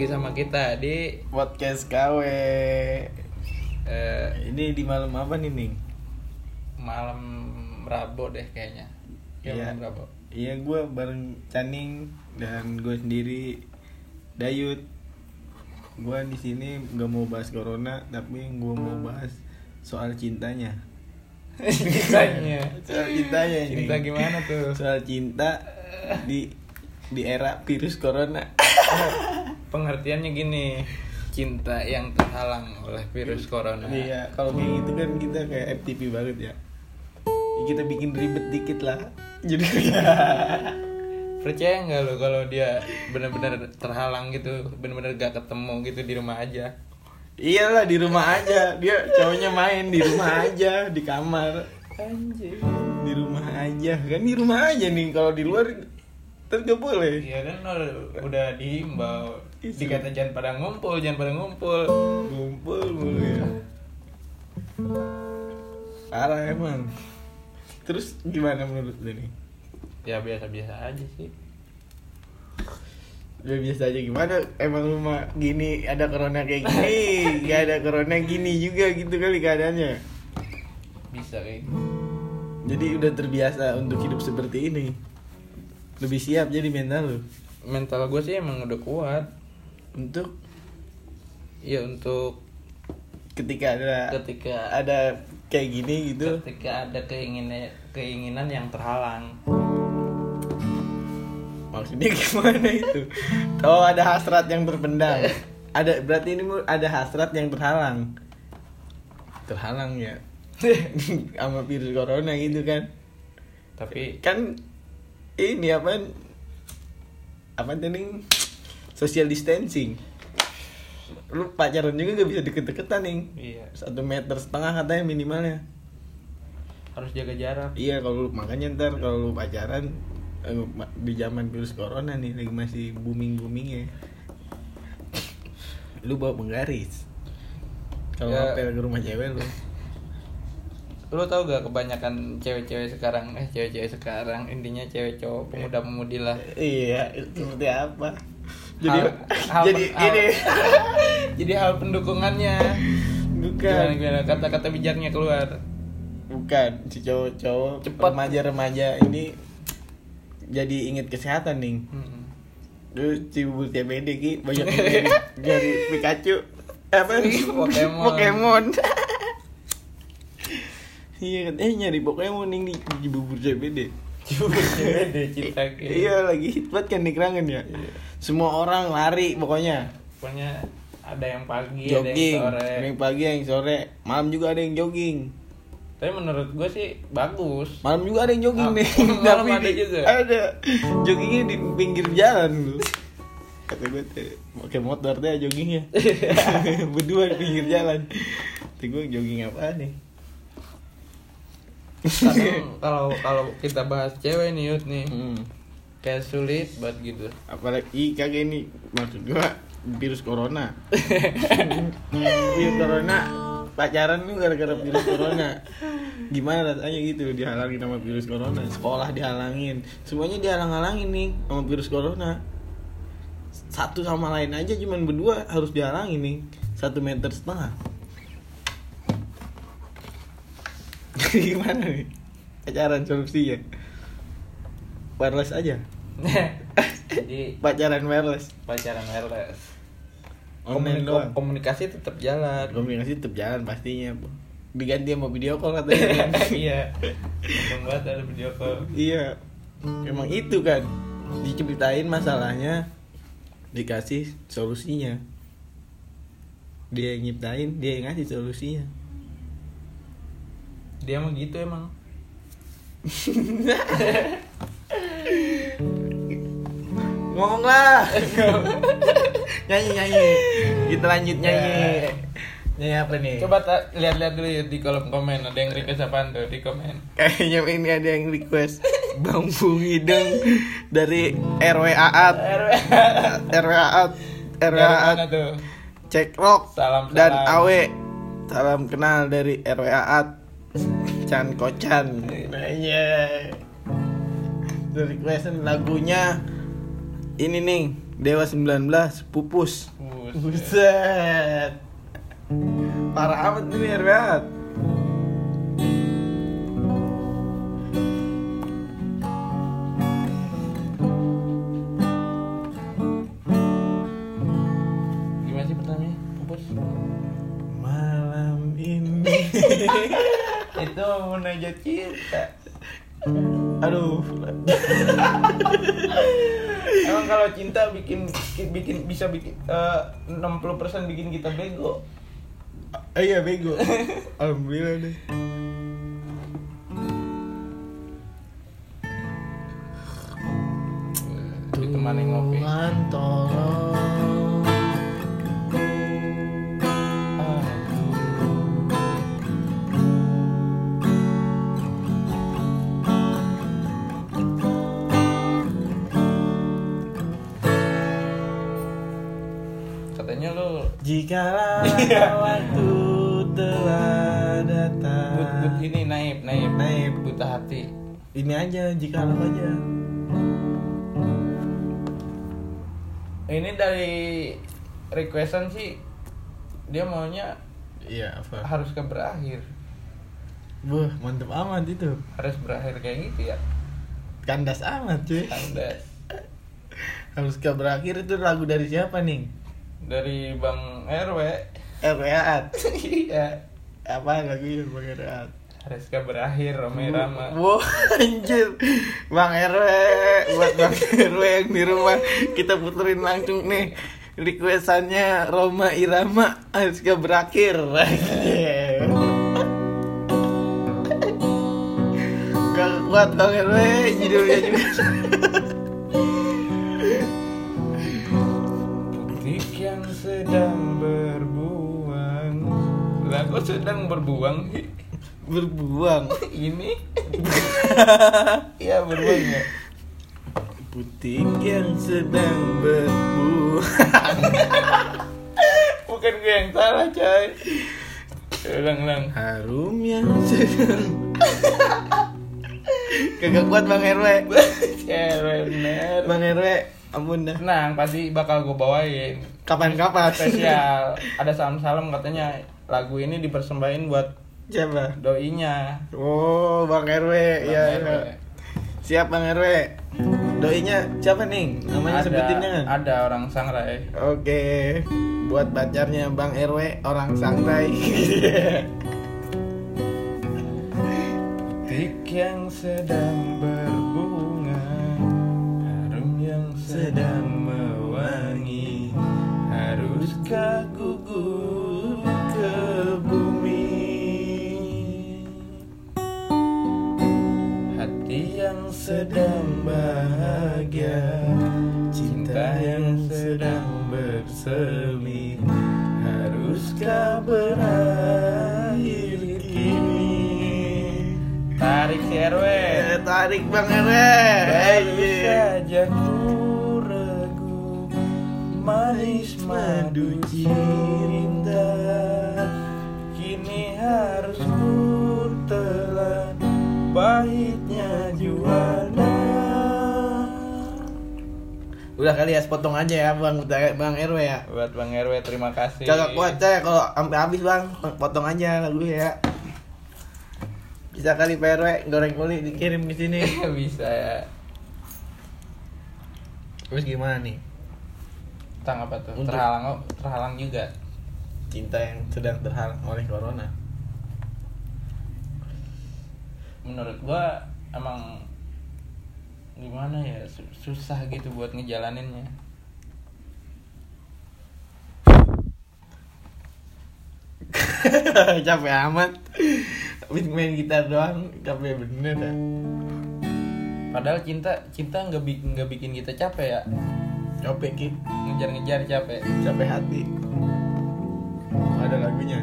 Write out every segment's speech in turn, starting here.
lagi sama kita di podcast KW eh, ini di malam apa nih Ning? malam Rabu deh kayaknya. Ya, Iya. malam Rabu. Iya gue bareng Caning dan gue sendiri Dayut. Gue di sini nggak mau bahas corona tapi gue mau bahas soal cintanya. Cintanya. Soal cintanya. Cinta gimana tuh? Soal cinta di di era virus corona. Pengertiannya gini. Cinta yang terhalang oleh virus corona. Iya, kalau kayak gitu kan kita kayak FTP banget ya. Ya, Kita bikin ribet dikit lah. Jadi Percaya nggak lo kalau dia benar-benar terhalang gitu, benar-benar gak ketemu gitu di rumah aja? Iyalah di rumah aja. Dia cowoknya main di rumah aja, di kamar. Anjir. Di rumah aja. Kan di rumah aja nih kalau di luar gak boleh. Iya kan udah dihimbau Iya. Dikata jangan pada ngumpul, jangan pada ngumpul. Ngumpul mulu ya. Parah emang. Terus gimana menurut lu nih? Ya biasa-biasa aja sih. Ya biasa aja gimana emang rumah gini ada corona kayak gini gak ada corona gini juga gitu kali keadaannya Bisa kayak gitu. jadi udah terbiasa untuk hidup seperti ini lebih siap jadi mental lu Mental gue sih emang udah kuat. Untuk Ya untuk ketika ada ketika ada kayak gini gitu. ketika ada keinginan keinginan yang terhalang. maksudnya gimana itu? Oh ada hasrat yang terpendam ada berarti ini ada hasrat yang terhalang. Terhalang ya? Sama virus corona gitu kan? Tapi kan ini apa? Apa tadi social distancing. Lu pacaran juga gak bisa deket-deketan nih iya. Satu meter setengah katanya minimalnya. Harus jaga jarak. iya kalau lu makanya ntar kalau lu pacaran eh, di zaman virus corona nih lagi masih booming boomingnya lu bawa penggaris. Kalau Ya. ngapel ke rumah cewek lu. Lo tau gak kebanyakan cewek-cewek sekarang eh cewek-cewek sekarang intinya cewek cowok pemuda-pemudi lah. iya itu seperti apa jadi Hal- hal- jadi hal- ini. Jadi hal pendukungannya. Bukan. Gimana kata-kata bijaknya keluar. bukan. Si cowok-cowok Cepat. remaja-remaja ini jadi inget kesehatan nih Hmm. Terus si bubur TBD ki. Banyak nyari Pikachu. Apa? Pokemon. Pokemon. Iya kan eh nyari Pokemon nih di, bubur CBD Beda cinta gitu. iya lagi hit banget kan di kerangan ya semua orang lari pokoknya. Pokoknya ada yang pagi, ada jogging yang sore. ada yang pagi ada yang sore. Malam juga ada yang jogging. Tapi menurut gue sih bagus. malam juga ada yang jogging Ah, nih. malam Tapi ada di- juga? ada. Joggingnya di pinggir jalan lu kata gue tuh pakai motor deh joggingnya. Berdua di pinggir jalan. Kata gue jogging apa nih? Kalau kalau kita bahas cewek nih Yud nih, hmm. Kayak sulit buat gitu. apalagi kagak ini maksud gua virus corona. Virus corona pacaran lu gara-gara virus corona. Gimana rasanya gitu dihalangin sama virus corona? Sekolah dihalangin. Semuanya dihalang-halangin nih sama virus corona. Satu sama lain aja cuman berdua harus dihalangin nih. Satu meter setengah. Gimana nih? Pacaran solusinya wireless aja. Jadi pacaran wireless. Pacaran wireless. Online Komunik- doang. komunikasi tetap jalan. Komunikasi tetap jalan pastinya diganti sama video call katanya. Iya. Banget ada video call. Iya. Emang itu kan diceritain masalahnya dikasih solusinya. Dia yang nyiptain dia yang ngasih solusinya. Dia mah gitu emang ngomong lah. Nyanyi nyanyi. Kita lanjut nyanyi. Nyanyi apa nih? Coba lihat-lihat dulu ya di kolom komen. Ada yang request apaan tuh di komen? Kayaknya ini ada yang request. Bang Bungideng dari RW Aat RW Aat RW Aat cek rock Salam, dan awe salam kenal dari RW Aat Chan Kocan iya. Dari requestan lagunya ini nih Dewa 19 Pupus. Bus. Buset. Parah amat RW Aat gimana sih pertanyaannya? Pupus? Malam ini. Itu munajat cinta Aduh. Emang kalau cinta bikin bikin bisa bikin eh, 60% bikin kita bego? Eh, Iya bego. Alhamdulillah deh. Ditemani ngopi. Tuhan tolong Jikalau Iya. waktu telah datang. But, but ini naib naib. Naib. buta hati. Ini aja jikalau aja. Ini dari requestan sih dia maunya Iya apa? harus ke berakhir. Wah mantep amat itu. Harus berakhir kayak gitu ya? Kandas amat cuy. Kandas. Harus ke berakhir itu lagu dari siapa nih? Dari bang RW RW Aat iya. Apa lagunya Bang RW Aat? ke berakhir Roma Irama Wah anjir. Bang RW Buat Bang RW yang di rumah Kita puterin langsung nih. Requestannya Roma Irama ke berakhir. Gak kuat Bang RW Judulnya juga yang sedang berbuang. Lah kok sedang berbuang? Berbuang? Ini? Iya berbuang ya. Putih yang sedang berbuang. Bukan gue yang salah coy. Ulang ulang. Harum yang sedang Kagak kuat Bang RW Cewek bener Bang RW Ampun dah. Tenang pasti bakal gue bawain Kapan-kapan. Spesial. Ada salam-salam katanya Lagu ini dipersembahin buat Siapa? doinya. Oh Bang RW Bang Iya RW. iya. Siap Bang RW Doinya siapa nih? Namanya ada, sebutin jangan Ada orang sangrai. Oke. Buat pacarnya Bang RW Orang sangrai. Tik yang sedang berbunga Harum yang sedang Gugur ke bumi. Hati yang sedang bahagia Cinta yang sedang bersemi Haruskah berakhir kini? Tarik si RW Tarik Bang RW madu cinta Kini harus ku telan Pahitnya juara Udah kali ya sepotong aja ya Bang. Bang RW ya. Buat Bang RW terima kasih. Kagak kuat saya kalau sampai habis bang, potong aja lagu ya. Bisa kali Pak RW goreng kulit dikirim ke sini. Bisa ya. Terus gimana nih tentang apa tuh? Untuk- terhalang terhalang juga. cinta yang sedang terhalang oleh corona. Menurut gua emang gimana ya su- susah gitu buat ngejalaninnya. Capek amat. Main gitar doang capek bener dah. Padahal cinta cinta nggak bi- nggak bikin kita capek ya capek ki. Ngejar-ngejar capek. Capek hati. Ada lagunya.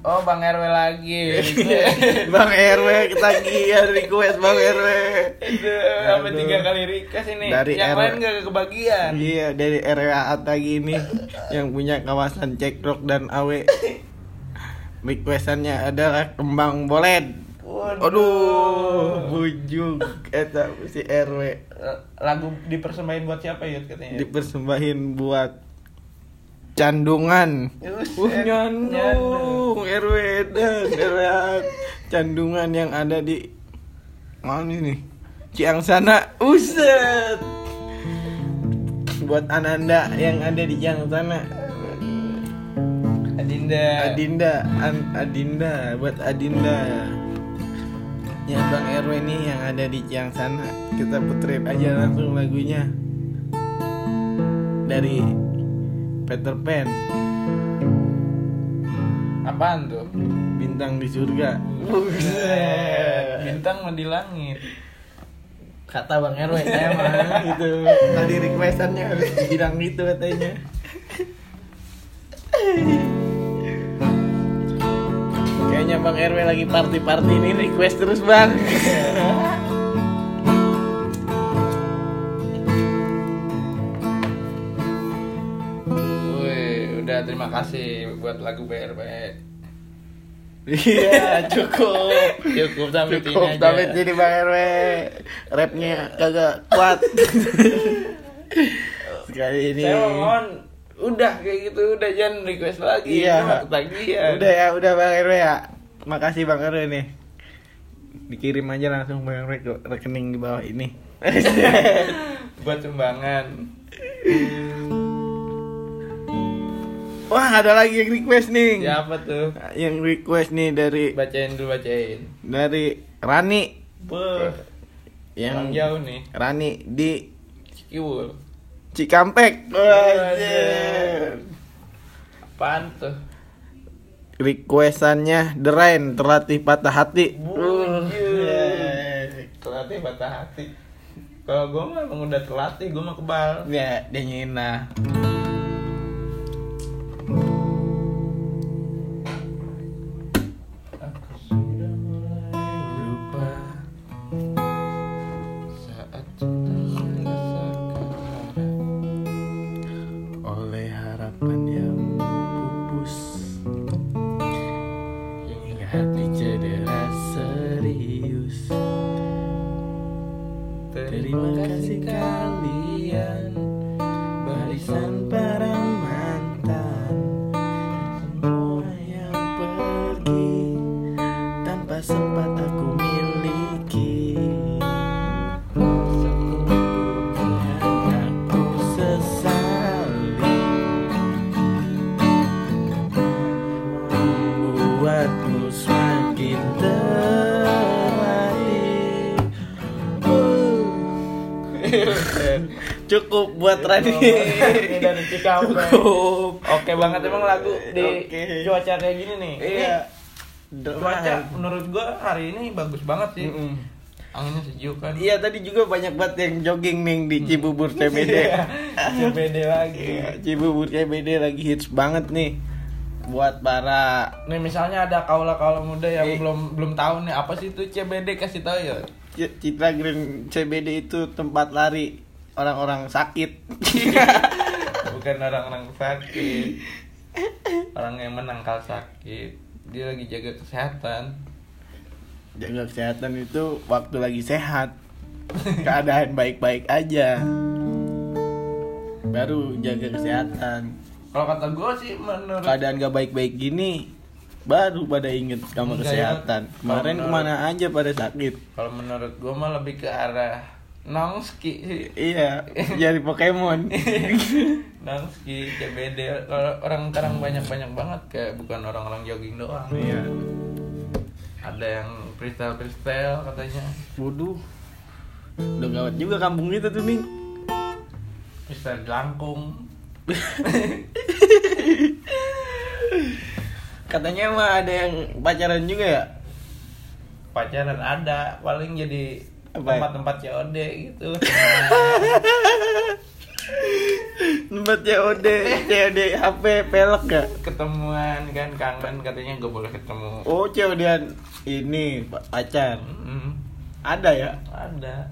Oh bang rw lagi. Bang RW ketagihan request Bang RW sampai tiga kali request ini. Dari yang RW. lain gak kebagian. Iya dari RWA lagi ini yang punya kawasan cekrok dan awe requestannya adalah kembang bolet Aduh, bujuk eta si RW lagu dipersembahin buat siapa ya katanya dipersembahin buat candungan. Uh, nyandung RW dan RWA candungan yang ada di mana ini? Ciang sana. Uset. Buat Ananda yang ada di Ciang sana. Adinda Adinda, An- Adinda, buat Adinda. Ya Bang RW nih yang ada di Ciang sana. Kita puterin aja langsung lagunya. Dari Peter Pan, apaan tuh Bintang di Surga. bintang mah di langit Kata Bang RW emang gitu. Tadi requestannya bilang gitu katanya. Kayaknya Bang RW lagi party-party ini request terus Bang. Wih, udah terima kasih buat lagu BRB Iya cukup. cukup sampai sini Cukup aja tapi jadi Bang RW rapnya kagak kuat. Sekali ini. saya mohon udah kayak gitu udah jangan request lagi Iya. Ketagihan Udah ya, udah Bang RW ya. Makasih Bang RW nih. Dikirim aja langsung Bang RW ke rekening di bawah ini. buat sumbangan Wah, ada lagi yang request nih. siapa tuh Yang request nih dari bacain dulu bacain dari Rani. Beuh, yang Yang jauh nih Rani di Cikampek. Wajir. apaan tuh Requestannya The Rain terlatih patah hati. Terlatih patah hati kalau gue mah emang udah terlatih gue mah kebal Ya, dia nyina. Cukup buat Rani Ini dari Cikampek. Cukup Oke banget emang lagu di cuaca kayak gini nih. Iya cuaca menurut gua hari ini bagus banget sih. Mm-mm. Anginnya sejuk kan. Iya tadi juga banyak banget yang jogging nih di Cibubur CBD CBD lagi. Iya, Cibubur CBD lagi hits banget nih Buat para Nih misalnya ada kaula-kaula muda yang Eh. belum belum tahu nih apa sih itu CBD kasih tahu ya. Citra Green CBD itu tempat lari orang-orang sakit Bukan orang-orang sakit. Orang yang menangkal sakit. Dia lagi jaga kesehatan. Jaga kesehatan itu waktu lagi sehat Keadaan baik-baik aja Baru jaga kesehatan Kalau kata gua sih menurut Keadaan gak baik-baik gini Baru pada inget sama ya. kesehatan Kemarin menurut- ke mana aja pada sakit kalau menurut gua mah lebih ke arah Nongski sih. Iya, jadi Pokemon. Nongski, CBD. Kalau orang sekarang banyak-banyak banget kayak bukan orang-orang jogging doang. Iya. Ada yang freestyle freestyle katanya. Waduh. Udah gawat juga kampung kita tuh nih. Freestyle jelangkung. Katanya mah ada yang pacaran juga ya? Pacaran ada, paling jadi? Tempat-tempat COD gitu. Tempat COD, COD HP pelek gak? Ketemuan kan kangen katanya gak boleh ketemu. Oh, COD-an ini pacar. Mm, Ada ya? ada.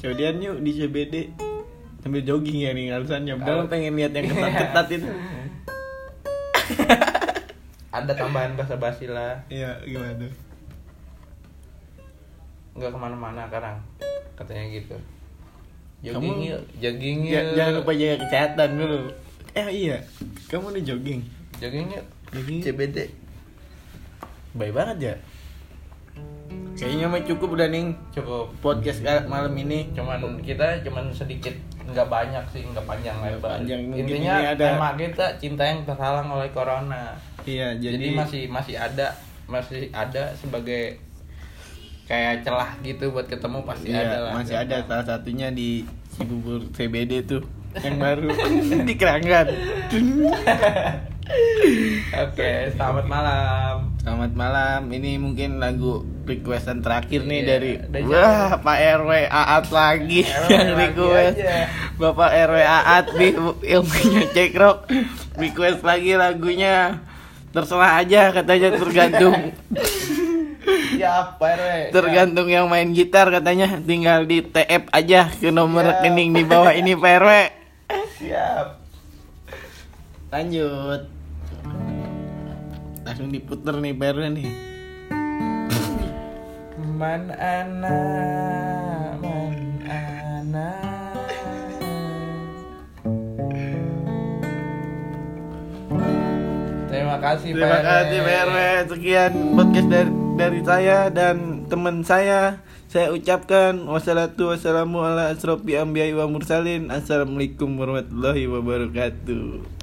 COD-an yuk di CBD. Sambil jogging ya nih alasannya. Padahal pengen lihat yang ketat-ketat itu. ada tambahan bahasa basi lah. Iya, gimana tuh? Nggak ke mana-mana sekarang katanya gitu. Kamu- Jogging yuk, jogging yuk. Ja- jangan lupa jaga kesehatan dulu. Eh iya, kamu udah jogging. Jogging yuk. Jogging. CBD. Baik banget ya. Kayaknya mah cukup udah nih Cukup. podcast malam ini. Cuman kita cuman sedikit nggak banyak sih nggak panjang lebar. panjang, Intinya ada- tema kita cinta yang terhalang oleh corona. Iya, Jadi, jadi, masih masih ada masih ada sebagai kayak celah gitu buat ketemu pasti iya, ada lah. masih ada salah satunya di Cibubur CBD tuh yang baru di Keranggan. Oke, selamat malam. Selamat malam. Ini mungkin lagu requestan terakhir nih Iya, dari Wah, Pak RW Aat lagi RW yang lagi request. aja. Bapak RW Aat nih ilmunya cekrok request lagi lagunya. Terserah aja katanya tergantung Siap, Pak RW. tergantung yang main gitar katanya tinggal di TF aja ke nomor Siap. rekening di bawah ini Pak RW. Siap. Lanjut. Langsung diputer nih Pak RW nih. Man ana, man ana. Terima kasih Terima Pak kasih Pak RW. Sekian podcast dari dari saya dan teman saya. Saya ucapkan wassalatu wassalamu ala asrofi anbiya'i wa mursalin. Assalamualaikum warahmatullahi wabarakatuh.